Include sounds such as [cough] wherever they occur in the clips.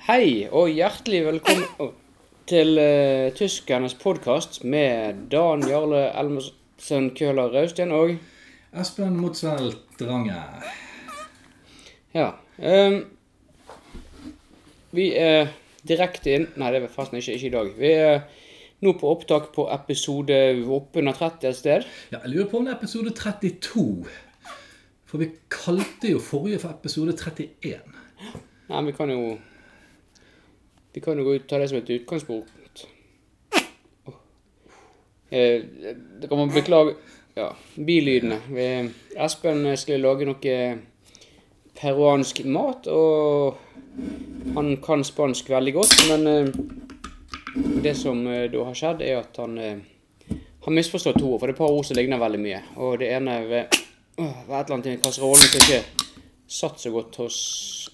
Hei og hjertelig velkommen til uh, Tyskernes podkast med Dan Jarle Elmesen Køhler Rausten og Espen Motzell Drange. Ja. Um, vi er direkte inn Nei, det er forresten ikke, ikke i dag. Vi er nå på opptak på episode oppunder 30 et sted. Ja, jeg lurer på om det er episode 32. For vi kalte jo forrige for episode 31. Nei, vi kan jo Vi kan jo gå ut- ta det som et utgangspunkt. Det Eh, man beklage ja, bilydene. Vi- Espen skulle lage noe peruansk mat, og han kan spansk veldig godt, men eh, det som eh, da har skjedd, er at han eh, har misforstått to ord, for det er et par ord som ligner veldig mye. Og det ene er ved et eller annet i kasserollen som ikke satt så godt hos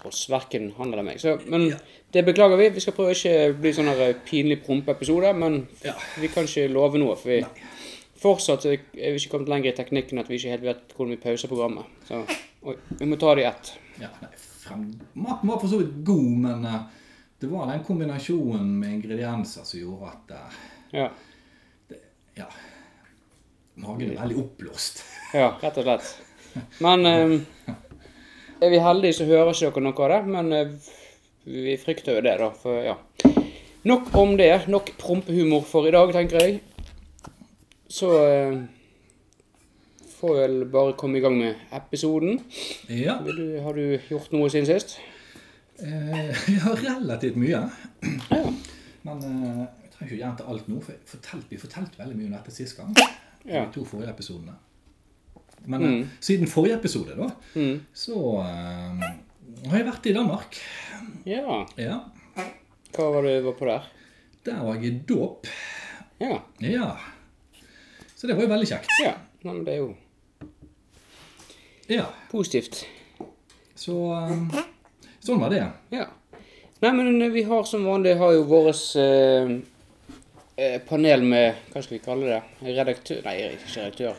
oss, verken han eller meg. Så, men det beklager vi. Vi skal prøve å ikke bli sånn her pinlig prompeepisode, men Ja. vi kan ikke love noe. For vi fortsatt er vi ikke kommet lenger i teknikken at vi ikke helt vet hvordan vi pauser programmet. Så oi, vi må ta det i ett. Ja, frem... Maten var for så vidt god, men uh, det var den kombinasjonen med ingredienser som gjorde at uh, Ja. ja, magen er veldig oppblåst. ja, rett og slett. Men [laughs] eh, er vi heldige, så hører ikke dere noe av det. Men eh, vi frykter jo det, da. For ja. Nok om det. Nok prompehumor for i dag, tenker jeg. Så eh, får vi vel bare komme i gang med episoden. Ja, du, har du gjort noe siden sist? eh, [laughs] ja relativt mye. Ja. Men eh, jeg trenger ikke gjenta alt nå, for jeg fortalte, vi fortalte veldig mye om dette sist gang. Ja. De to forrige episodene. Men eh, siden forrige episode, da, Mm. så uh, har jeg vært i Danmark. Ja. Ja. Hva var det du var på der? Der var jeg i dåp. Ja. Ja. Så det var jo veldig kjekt. Ja. Nei, men det er jo Ja. positivt. Så uh, sånn var det. Ja. Nei, men vi har som vanlig har jo vårt eh, panel med Hva skal vi kalle det? Redaktør Nei, ikke redaktør.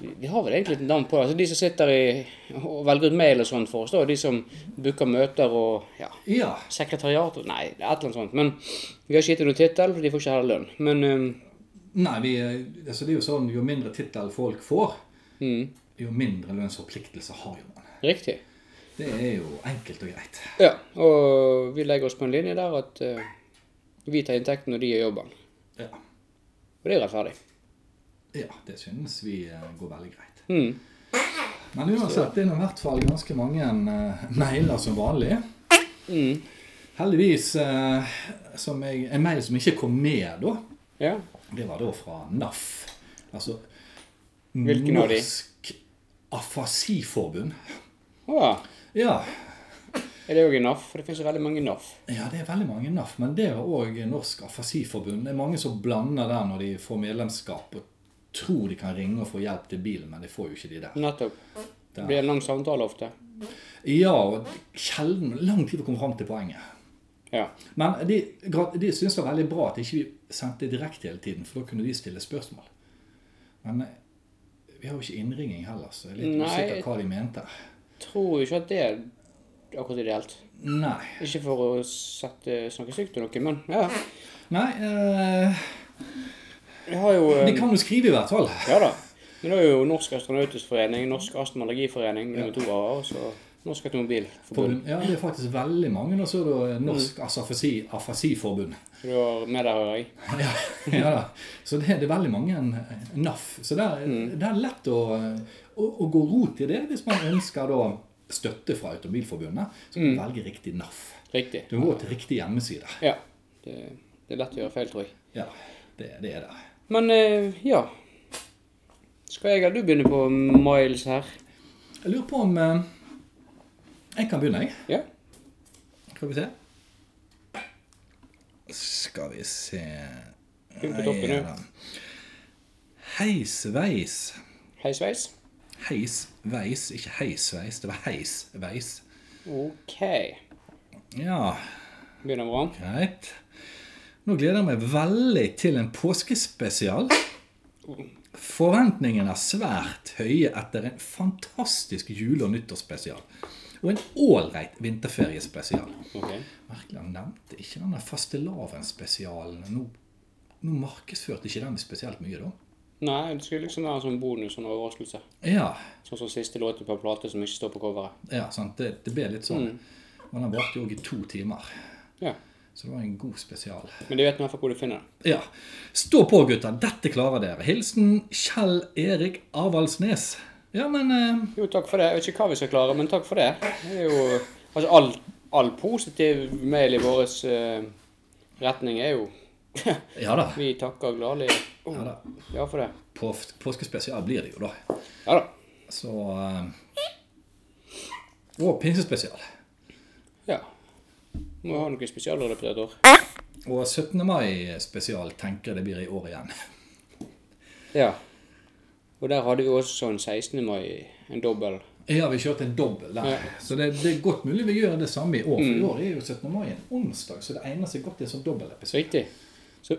Vi vi har vel egentlig et navn på det. Altså, de som sitter i, og velger ut mail og sånn for oss. da, De som booker møter og ja, Ja. sekretariat og Nei, et eller annet sånt. Men vi har ikke gitt dem noen tittel, for de får ikke heller lønn. Men um, Nei, vi, eh, altså det er jo sånn jo mindre tittel folk får, mm, jo mindre lønnsforpliktelser har jo man. riktig. Det er jo enkelt og greit. Ja, og vi legger oss på en linje der at uh, vi tar inntekten og de gjør jobben. Ja. Og det er rettferdig. Ja, det synes vi eh, går veldig greit. Mm. Men uansett, det er i hvert fall ganske mange eh, mailer som vanlig. Mm. Heldigvis eh, som jeg, en mail som ikke kom med da, Ja. det var da fra NAF. Altså Hvilken? Norsk Afasiforbund. Å ja. Ja, Er det òg i NAF? For det finnes jo veldig mange NAF. ja, det er veldig mange NAF, men det er òg Norsk Afasiforbund. Det er mange som blander der når de får medlemskap og tror de kan ringe og få hjelp til bilen, men de får jo ikke de der. Nettopp. Det blir en lang samtale ofte. Ja, og sjelden lang tid å komme fram til poenget. Ja. Men de, de syntes det var veldig bra at ikke vi sendte direkte hele tiden, for da kunne de stille spørsmål. Men eh, vi har jo ikke innringing heller, så jeg er litt Nei. usikker hva de mente. Tror jo ikke at det er akkurat ideelt. Nei. Ikke for å sette, snakke stygt om noe, men ja. Nei, eh, Jeg jo eh, de kan jo skrive i hvert fall. Ja da. Men det er jo Norsk Astronautisk Forening, Norsk Astma- og Allergiforening, nummer to A, og Norsk Automobilforbund. Ja, det er faktisk veldig mange. Og så er det Norsk mm. Afasiforbund. Så du har med deg, hører jeg. Ja, ja da. Så det, det er veldig mange eh, NAF. Så det er, det er lett å, å, å gå rot i det hvis man ønsker da støtte fra Automobilforbundet. Så kan du velge riktig NAF. Riktig. Du må gå til riktig hjemmeside. Ja. Det, det er lett å gjøre feil, tror jeg. Ja, det, det er det. Men eh, ja. Skal jeg eller du begynne på miles her? Jeg lurer på om eh, Jeg kan begynne, jeg. Ja. Skal vi se. Skal vi se Begynn på toppen, nå. Heisveis? Heisveis, Heis veis, ikke heisveis. Det var heis veis. Ok. Ja, Begynner bra. greit. Nå gleder jeg meg veldig til en påskespesial. Forventningene er svært høye etter en fantastisk jule- og nyttårsspesial. Og en ålreit vinterferiespesial. Okay. Merkelig han nevnte ikke denne fastelavnsspesialen. Nå, nå markedsførte ikke den spesielt mye, da. Nei, det skulle liksom være en sånn bonus, en overraskelse. Ja, Sånn som siste låten på plate som ikke står på coveret. ja sant. Det, det ble litt sånn. men den varte jo òg i to timer. Ja. Så det var en god spesial. Men de vet iallfall hvor du finner det. Ja. Stå på, gutter. Dette klarer dere. Hilsen Kjell Erik Avaldsnes. Ja, men uh... Jo, takk for det. Jeg vet ikke hva vi skal klare, men takk for det. Det er jo Altså, all, all positiv mail i vår uh, retning er jo [laughs] Ja da. Vi takker gladelig Ja da. ja for det. På påskespesial blir det jo, da. Ja da. Så uh... Og pinsespesial. Ja. Må ha noe løpet av et år. Og 17. mai-spesial tenker jeg det blir i år igjen. Ja. Og der hadde vi også sånn 16. mai, en dobbel. Ja, vi kjørte en dobbel der. Ja. Så det, det er godt mulig vi gjør det samme i år. For i år er jo 17. mai en onsdag, så det egner seg godt til en sånn dobbelepisode. Riktig. Så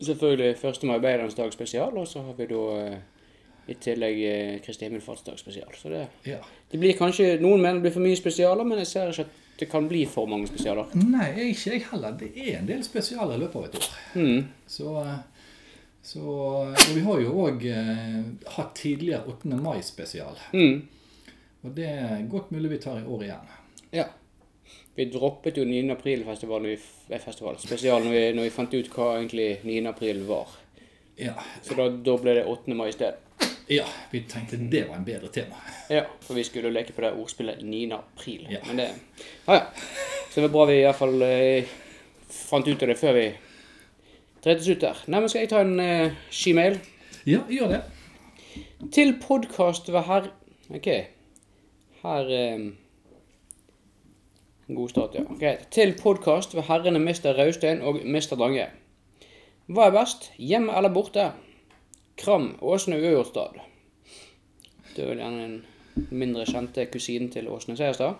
selvfølgelig 1. mai arbeiderens dag spesial, og så har vi da eh, i tillegg eh, Kristi himmelfartsdag spesial. Så det, Ja. det blir kanskje Noen mener det blir for mye spesialer, men jeg ser ikke at det kan bli for mange spesialer. Nei, ikke jeg heller. Det er en del spesialer i løpet av et år. Mm. Så, eh, så Og vi har jo òg eh, hatt tidligere 8. mai-spesial. Mm. Og det er godt mulig vi tar i år igjen. Ja. Vi droppet jo 9. april-festivalen eh, festival, spesial når vi, når vi fant ut hva egentlig 9. april var. Ja, Så da, da ble det 8. mai i stedet. Ja, vi tenkte det var en bedre tema. Ja, for vi skulle jo leke på det ordspillet 9. april. Ja. Men det Ja, ja. Så det var bra vi i hvert fall eh, fant ut av det før vi trettes ut der. Nei, men skal jeg ta en eh, skimail? Ja, gjør det. Til podkast ved herr... Ok. Her eh, En god start, ja. Greit. Til podkast ved herrene Mr. Raustein og Mr. Drange. Hva er best, hjemme eller borte? Kram, Åsne Uøyordstad. Det er vel gjerne en mindre kjente kusinen til Åsne Seierstad.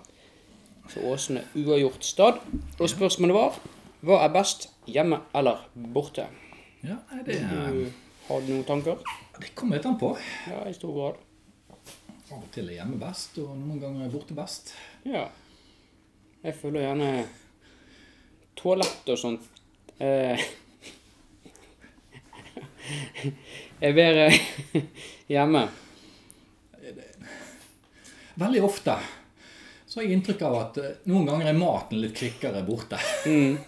Så Åsne Uavgjortstad. Og spørsmålet var hva er best, hjemme eller borte? Ja, nei, det, Du, har du noen tanker? det kommer litt an på. Ja, i stor grad. Av og til er hjemme best, og noen ganger er borte best. Ja. Jeg føler gjerne toalett og sånt eh, er bedre [laughs] hjemme. Veldig ofte så har jeg inntrykk av at eh, noen ganger er maten litt kvikkere borte. [laughs] Mm.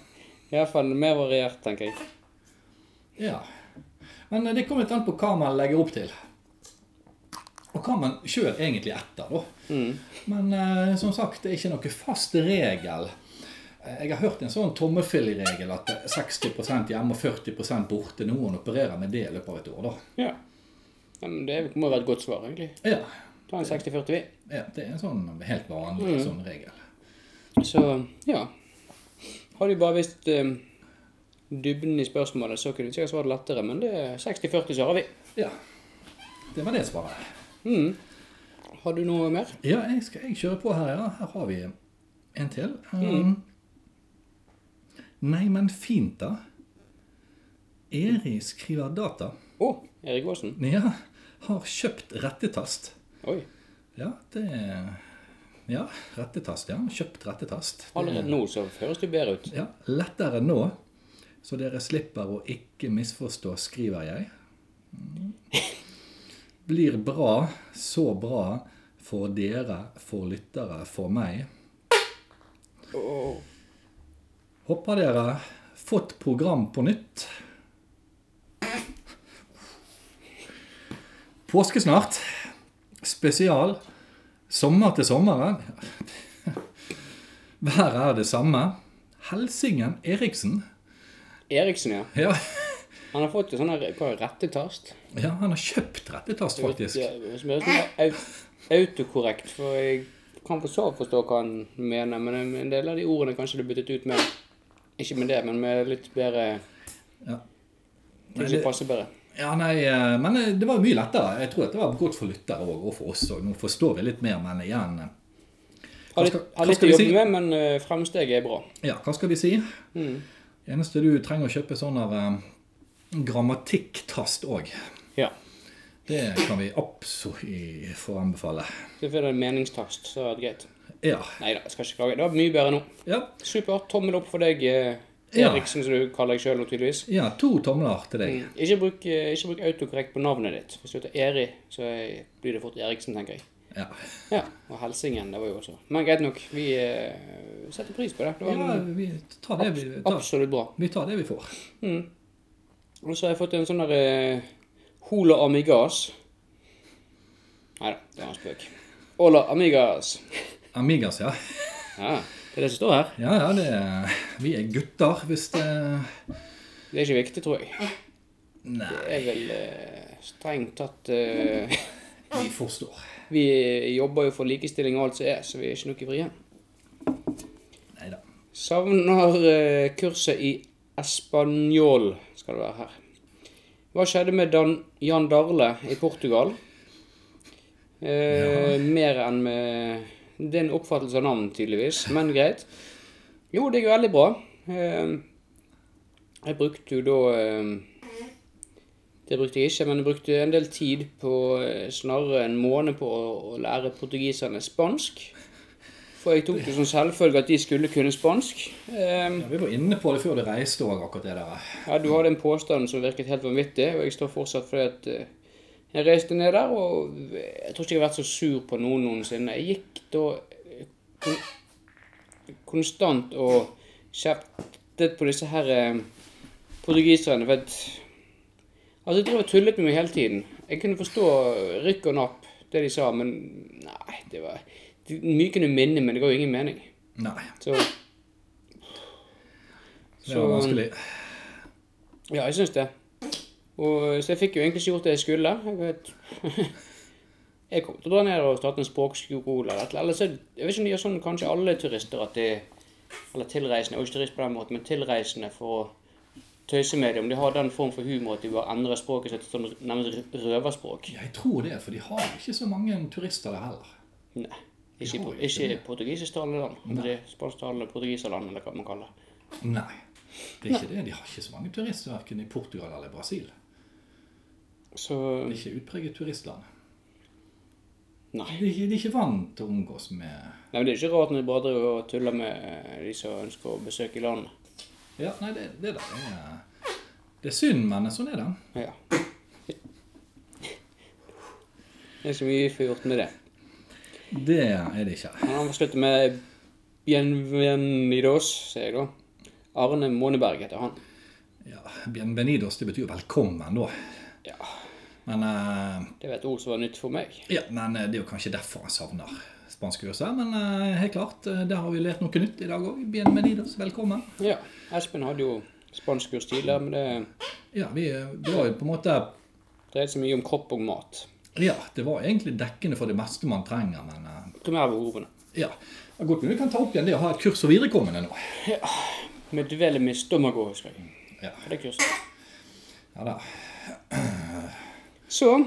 Iallfall mer variert, tenker jeg. Ja. Men eh, det kommer litt an på hva man legger opp til. Og hva man sjøl egentlig er etter, da. Mm. Men eh, som sagt, det er ikke noe fast regel. Eh, Jeg har hørt en sånn tommelfilregel at eh, 60 hjemme og 40 borte. Noen opererer med det i løpet av et år, da. Ja. men det må være et godt svar, egentlig. Ja, Ta en 60-40, vi. ja det er en sånn helt vanlig sånn regel. Så ja. Har de bare visst eh, dybden i spørsmålet, så kunne du sikkert svart lettere, men det er 60-40 svarer vi. Ja. Det var det svaret. Mm. Har du noe mer? Ja, jeg skal jeg kjøre på her, ja. Her har vi en til. Um, Nei, men fint, da. Eri skriver data. Å, Erik Aasen. Ja, har kjøpt rettetast. Oi. Ja, det Ja, rettetast, ja. Kjøpt rettetast. Allerede nå så høres det bedre ut. Ja, lettere nå, så dere slipper å ikke misforstå, skriver jeg. Mm. Blir bra, så bra for dere, for lyttere, for meg. Åh. Håper dere fått program på nytt. Påske snart. Spesial. Sommer til sommeren. Været er det samme. Helsingen Eriksen. Eriksen, ja. Ja, Han har fått sånn rettetast. ja han har kjøpt rettetast, faktisk. Som er sånn autokorrekt, for jeg kan for så vidt forstå hva han mener, men en del av de ordene kanskje du byttet ut med Ikke med det, men med litt bedre Ja. Ting som passer bedre. Ja, nei, eh, men eh, det var mye lettere. Jeg tror at det var godt for lyttere og for oss òg. Nå forstår vi litt mer, men igjen eh, Har Hva litt, skal, har litt å jobbe si? med, men fremsteget er bra. Ja, hva skal vi si? Mm. Eneste du trenger å kjøpe sånn av eh, grammatikktast òg. Ja. Det kan vi absolutt få anbefale. Så får det en meningstast, så er det greit. Ja. Nei da, skal ikke klage. Det var mye bedre nå. Ja, Supert. Tommel opp for deg, eh, Eriksen, som du kaller deg sjøl nå, tydeligvis. ja to tomler til deg. Ikke bruk, eh, ikke bruk autokorrekt på navnet ditt. Hvis du heter Eri, så eh, blir det fort Eriksen, tenker jeg. Ja. Ja, og Helsingen, det var jo også. Men greit nok, vi setter pris på det. Det var ja, vi tar det vi tar. absolutt bra. Vi tar det vi får. Og så har jeg fått en sånn der uh, Hola Amigas. Nei da, det var en spøk. Hola Amigas. Amigas, ja. Ja, det er det som står her. Ja, ja, det er, vi er gutter, hvis det Det er ikke viktig, tror jeg. Nei, Det er vel eh, strengt tatt uh, vi forstår. Vi jobber jo for likestilling og alt som er, så vi er ikke noe frie. Neida. Savner uh, kurset i espanjol, skal det være her. Hva skjedde med Dan Jan Darle i Portugal? Eh, Mer enn med Det er en oppfattelse av navn, tydeligvis, men greit. Jo, det gikk veldig bra. Eh, jeg brukte jo da eh, Det brukte jeg ikke, men jeg brukte en del tid på eh, snarere en måned på å, lære portugiserne spansk. For jeg tok det som selvfølge at de skulle kunne spansk. Eh, Ja, vi var inne på det før du reiste òg, akkurat det der. ja, du hadde en påstand som virket helt vanvittig, og jeg står fortsatt fordi at eh, jeg reiste ned der, og jeg tror ikke jeg har vært så sur på noen noensinne. Jeg gikk da eh, kon konstant og kjeftet på disse her eh, portugiserne, for at Altså, jeg drev og tullet med meg hele tiden. Jeg kunne forstå rykk og napp, det de sa, men nei, det var de, Mye kunne minne, men det ga jo ingen mening. Nei, Så det var vanskelig. Ja, jeg syns det. Og, så jeg fikk jo egentlig ikke gjort det jeg skulle. Jeg vet [laughs] Jeg kommer til å dra ned og starte en språkskole eller et eller annet. Jeg vet ikke om de gjør sånn kanskje alle turister at de Eller tilreisende, og ikke turist på den måten, men tilreisende for å tøyse med det. Om de har den form for humor at de bare endrer språket sitt til sånn nærmest røverspråk. Jeg tror det, for de har ikke så mange turister der heller. Nei. Ikke, ikke ikke det. portugisisktalende land. Eller spansktalende portugiserland, eller hva man kaller det. Nei, det er ikke det. De har ikke så mange turister verken i Portugal eller Brasil. Så Det er ikke utpreget turistland. Nei. De de er ikke vant til å omgås med Nei, men Det er ikke rart når de bare driver og tuller med eh, de som ønsker å besøke landet. Ja, nei, det, det der er Det er synd, men sånn er det. Ja. Det er ikke mye vi får gjort med det. Det er det ikke. Han har sluttet med Bienvenidos, sier jeg da. Arne Måneberg heter han. Ja, Bienvenidos, det betyr velkommen, da. Ja, Men, eh, Det var et ord som var nytt for meg. ja, men eh, det er jo kanskje derfor han savner spanskkurset. Men eh, helt klart, der har vi lært noe nytt i dag òg. Bienvenidos, velkommen. Ja, Espen hadde jo spanskkurs tidligere, men det Ja, vi, var jo på en måte dreide seg mye om kropp og mat. Ja, det var egentlig dekkende for det meste man trenger, men eh, Primærbehovene. ja. Godt men vi kan ta opp igjen det å ha et kurs for viderekommende nå. Med dvele med stomago, husker jeg. Ja, Det kurset. ja da. Så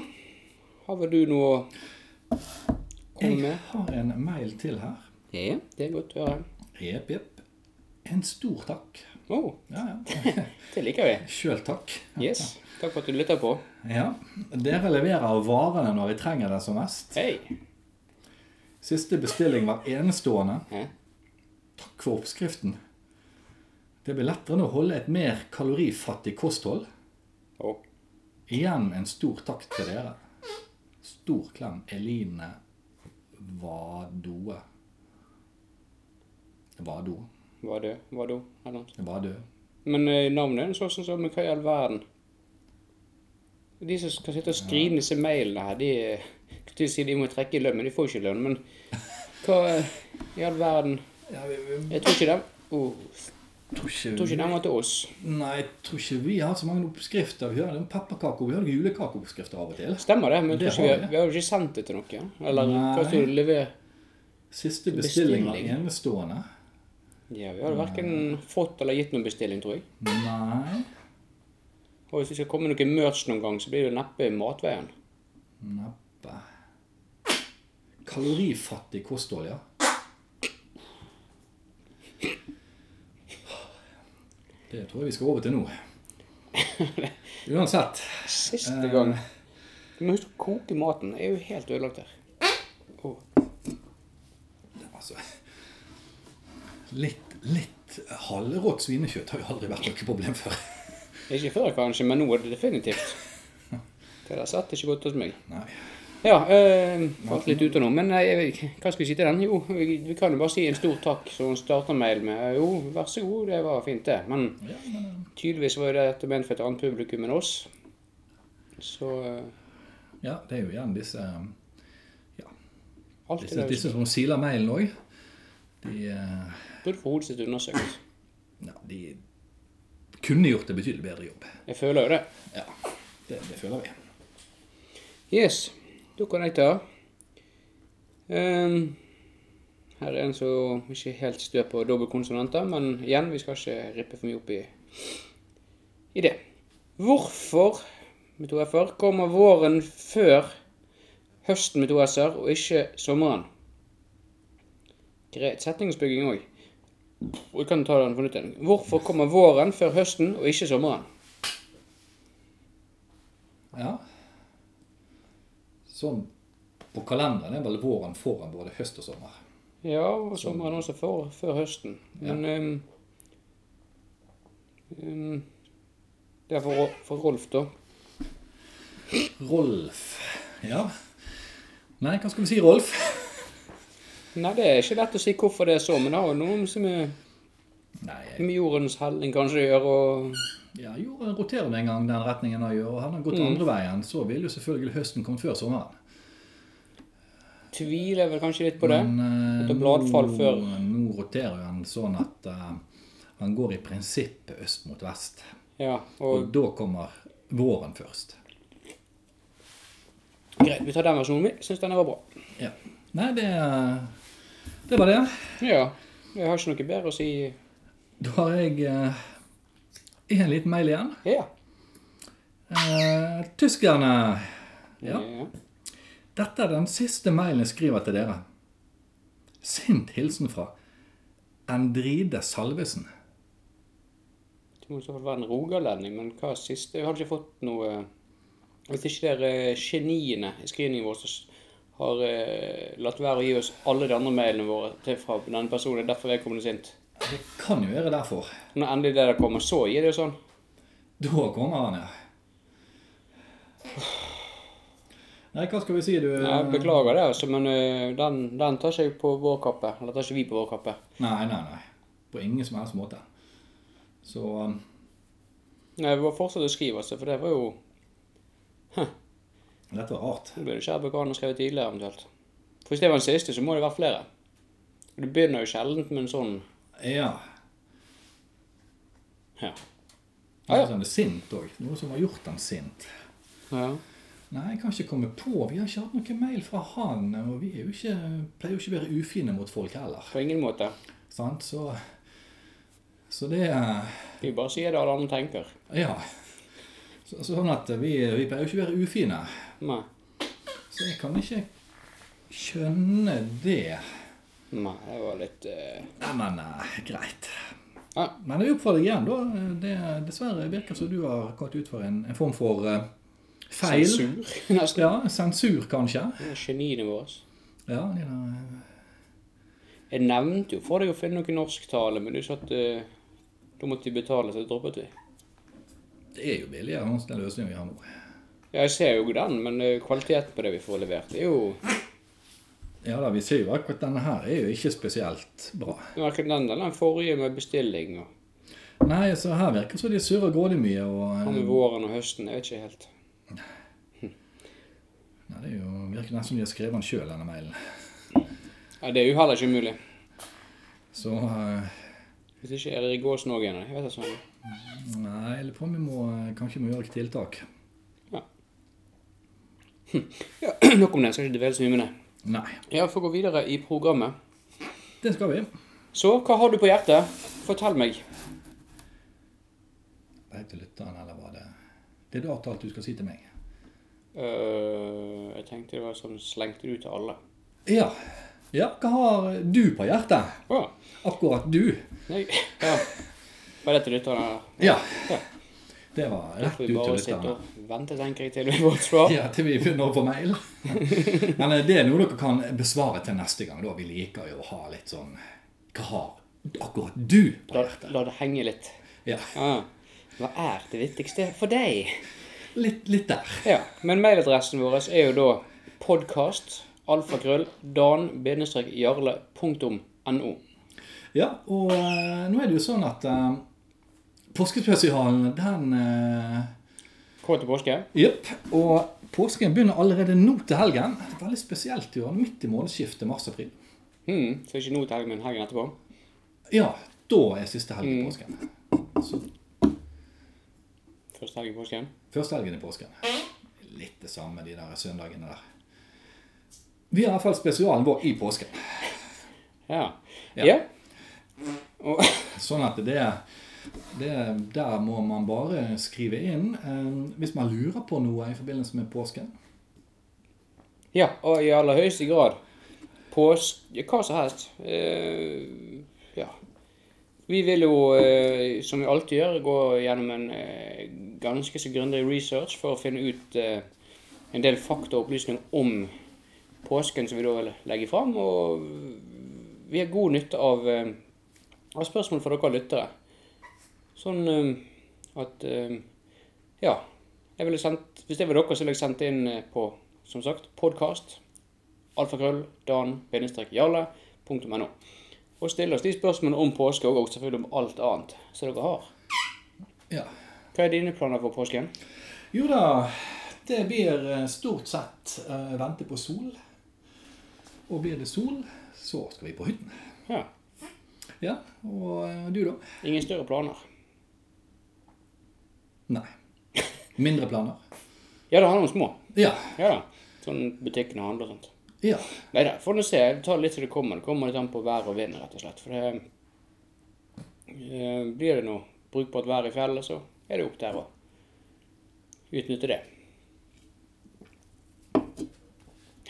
har vel du noe å komme med? Jeg har en mail til her. Ja, det er godt å høre. Jepp, jepp. En stor takk. Oh, Ja, ja. [laughs] det liker vi. Sjøl takk. Yes. Takk for at du lytter på. Ja. Dere leverer varene når vi trenger det som mest. Hei. Siste bestilling var enestående. Hæ? Takk for oppskriften. Det blir lettere å holde et mer kalorifattig kosthold. Å, Igjen en stor takk til dere. Stor klem, Eline Vadoe. Vado. var Vado? Eller noe. Vadø. Men eh, navnet er sånn som så, men hva i all verden? De som skal sitte og skrive disse mailene her, de si de må trekke i lønn, men de får ikke lønn. Men hva eh, i all verden? Jeg tror ikke det. oh, tror ikke, tror ikke den var til oss. Nei, jeg tror ikke vi har så mange oppskrifter. Vi har en pepperkake, og vi har julekakeoppskrifter av og til. Stemmer det, men Det vi, vi. vi har jo ikke sendt det til noen. Eller Nei. hva står det? Lever? Siste bestilling var enestående. Ja, vi har verken fått eller gitt noen bestilling, tror jeg. Nei. Og hvis det skal komme noe merch noen gang, så blir det neppe matveien. Neppe. Kalorifattig kosthold, ja. Det tror jeg vi skal over til nå. [laughs] Uansett. Siste Eh. gang. Du må huske å koke maten. Jeg er jo helt ødelagt her. Oh. Altså, litt, litt halvrått svinekjøtt har jo aldri vært noe problem før. Ikke før kanskje, men nå er det definitivt. [laughs] Det der satt ikke godt hos meg. Nei. Ja, øh, falt litt ut av noe, men jeg, hva skal vi si til den? Jo, vi, vi kan jo bare si en stor takk som hun starter mail med. Jo, vær så god, det var fint det. Men Ja, eh, tydeligvis var det det ment for et annet publikum enn oss. Så øh, ja, det er jo igjen disse, alt disse, det disse som siler mailen òg. De, eh, burde få hodet sitt undersøkt. ja, de kunne gjort en betydelig bedre jobb. Jeg føler jo det. Ja, det, det føler vi. Yes, da ta. Ehm, her er en som ikke helt stø på dobbeltkonsonanter, men igjen, vi skal ikke rippe for mye opp i, i det. Hvorfor med to f-er kommer våren før høsten med to s-er, og ikke sommeren? Greit setningsbygging òg. Vi kan ta den på nytt. Hvorfor kommer våren før høsten, og ikke sommeren? Ja. Sånn på kalenderen er vel våren foran både høst og sommer. Ja, og sommeren også før, før høsten. Men ja. um, um, Det er for, for Rolf, da. Rolf Ja. Nei, hva skal vi si, Rolf? Nei, det er ikke lett å si hvorfor det er så, men det har jo noe som er Nei, med jordens helling kanskje å gjøre, og ja, jorda roterer en gang den retningen han gjør. Og hadde han gått andre veien, så ville jo selvfølgelig høsten kommet før sommeren. tviler vel kanskje litt på det. Men eh, Etter bladfall nå, før. nå roterer jo han sånn at uh, han går i prinsippet øst mot vest. Ja, Og og da kommer våren først. greit, vi tar den versjonen vi Syns den var bra. Ja. Nei, det, det var det. Ja. Jeg har ikke noe bedre å si. Da har jeg eh, en liten mail igjen. Ja. Eh, tyskerne Ja. ja. Dette er den siste mailen jeg skriver til dere. Sint hilsen fra Endride Salvesen. Det må i så fall være en rogalending, men hva er siste? Jeg har ikke fått noe Hvis ikke det er geniene i screeningen vår som har eh, latt være å gi oss alle de andre mailene våre til fra denne personen, derfor er vedkommende sint. Det kan jo være derfor. Når endelig det der kommer, så gir det jo sånn. Da kommer han, ja. Nei, hva skal vi si, du? Jeg beklager det, altså, men eh, den, den tar ikke på vår kappe. Eller tar ikke vi på vår kappe. Nei, nei, nei. På ingen som helst måte. Så um, Nei, vi må fortsette å skrive, altså, for det var jo dette var rart. Nå burde ikke Erbekan skrevet tidligere, eventuelt. For hvis det var den siste, så må det være flere. Du begynner jo sjelden med en sånn Ja. Ja. Han Ja, er sånn sint òg. Noe som har gjort han sint. ja. Nei, jeg kan ikke komme på. Vi har ikke hatt noen mail fra han. Og vi er jo ikke, pleier jo ikke å være ufine mot folk heller. På ingen måte. Sant? Så, så det er Vi bare sier det alle andre tenker. Ja. Så, sånn at vi, vi pleier jo ikke å være ufine. Nei. Så jeg kan ikke skjønne det. Nei, det var litt uh... Nei, men uh, greit. Ja. Men jeg oppfordrer deg igjen, da. Det dessverre virker som du har gått ut for en, en form for uh, feil. Sensur, [laughs] nesten. Ja, sensur, kanskje. Geniene våre. Ja, de der, Jeg nevnte jo for deg å finne noe norsktale, men du sa at uh, da måtte de betale, så det droppet vi. det er jo billigere enn den løsningen vi har nå. Ja, jeg ser jo den, men kvaliteten på det vi får levert, er jo Ja da, vi ser jo akkurat denne her er jo ikke spesielt bra. Verken den eller den forrige med bestilling og Nei, så her virker det som de surrer grådig mye. og... hva med våren og høsten. Jeg vet ikke helt. Nei, det er jo, virker nesten som de har skrevet den sjøl, denne mailen. Ja, Det er jo heller ikke umulig. Så eh, Hvis ikke er det gåsen òg igjen. Jeg vet ikke sånn. Nei, jeg lurer på om vi må, kanskje må gjøre et tiltak. Ja, [clears throat] [clears throat] Nok om det. Jeg skal ikke dvele så mye med det. Nei, Ja, For å gå videre i programmet. det skal vi. Så, hva har du på hjertet? Fortell meg. Det er til lytteren, eller var det Det er det talt, du skal si til meg. Uh, jeg tenkte det var sånn slengte du til alle. Ja. Ja, hva har du på hjertet? Ja. Akkurat du. nei, ja. Var det til lytterne? Ja. Ja. Det var Da rett får ut vi til bare sitte lytterne. og vente, tenker jeg, til vi får svar. [laughs] Ja, til vi begynner å få mail. [laughs] Men eh, det er noe dere kan besvare til neste gang. da. Vi liker jo å ha litt sånn Hva har akkurat du på La, hjertet. la det henge litt. Ja, Ah, Hva er det viktigste for deg? litt, litt der. Ja, men mailadressen vår er jo da podkast alfakrøll dan-jarle.no. Ja, og eh, nå er det jo sånn at eh, påskespesialen, den eh, Kåt til påske? Jepp. Og påsken begynner allerede nå til helgen. Er veldig spesielt i år, midt i månedsskiftet mars-april. Hmm, så ikke nå til helgen, men helgen etterpå? Ja, da er siste helg i Mm. påsken. Så Første helg i påsken? første helgen i påsken. Litt det samme de der søndagene der. Vi har i hvert fall spesialen vår i påsken. Ja. Ja. Ja. Og, Sånn at det, det Der må man bare skrive inn eh, hvis man lurer på noe i forbindelse med påsken. ja, og i aller høyeste grad pås... Hva som helst. Eh, ja. Vi vil jo, eh, som vi alltid gjør, gå gjennom en ganske så grundig research for å finne ut en del fakta og opplysninger om påsken som vi da vil legge fram. Og vi har god nytte av, av spørsmål fra dere lyttere. Sånn eh, at eh, Ja. Jeg ville sendt, hvis det var dere, så ville jeg sendt inn eh, på, som sagt, podkast. Alfakrøll, dan-jarle.no. Og stille oss de spørsmålene om påske, og også selvfølgelig om alt annet som dere har. Ja. Hva er dine planer for påsken? Jo da, det blir eh, stort sett uh, vente på sol. Og blir det sol, så skal vi på hytten. Ja. Ja, og du da? Ingen større planer. Nei. Mindre planer? Ja, det har noen små. Ja. Ja da. Sånn butikkene handler og sånt. Ja. Nei da, får nå se. Det tar litt til det kommer. Det kommer litt an på vær og vind, rett og slett. For det eh, Blir det noe brukbart vær i fjellet, så er det opp der å utnytte det.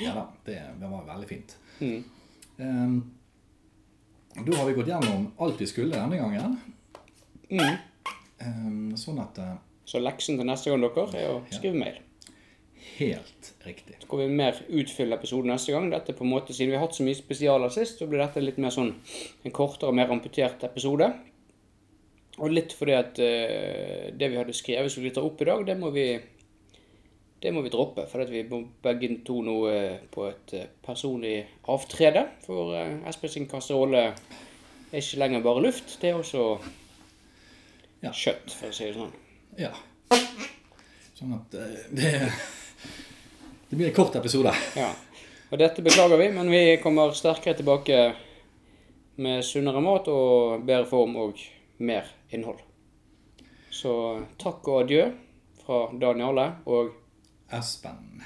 Ja da, det, det var veldig fint. Mm. Um, da har vi gått gjennom alt vi skulle denne gangen. Mm. Um, sånn at eh, Så leksen til neste gang dere er å skrive mail. Helt riktig. Så kommer vi mer utfylle episoden neste gang. Dette på en måte, Siden vi har hatt så mye spesialer sist, så blir dette litt mer sånn en kortere og mer amputert episode. Og litt fordi at uh, det vi hadde skrevet som vi tar opp i dag, det må vi, det må vi droppe. For vi må begge to nå uh, på et uh, personlig avtrede. For Espen sin kasserolle er ikke lenger bare luft, det er også Ja. kjøtt, for å si det sånn. Ja. Sånn at eh, det Det blir en kort episode. Ja. Og dette beklager vi, men vi kommer sterkere tilbake med sunnere mat og bedre form og mer innhold. Så takk og adjø fra Daniel og Espen.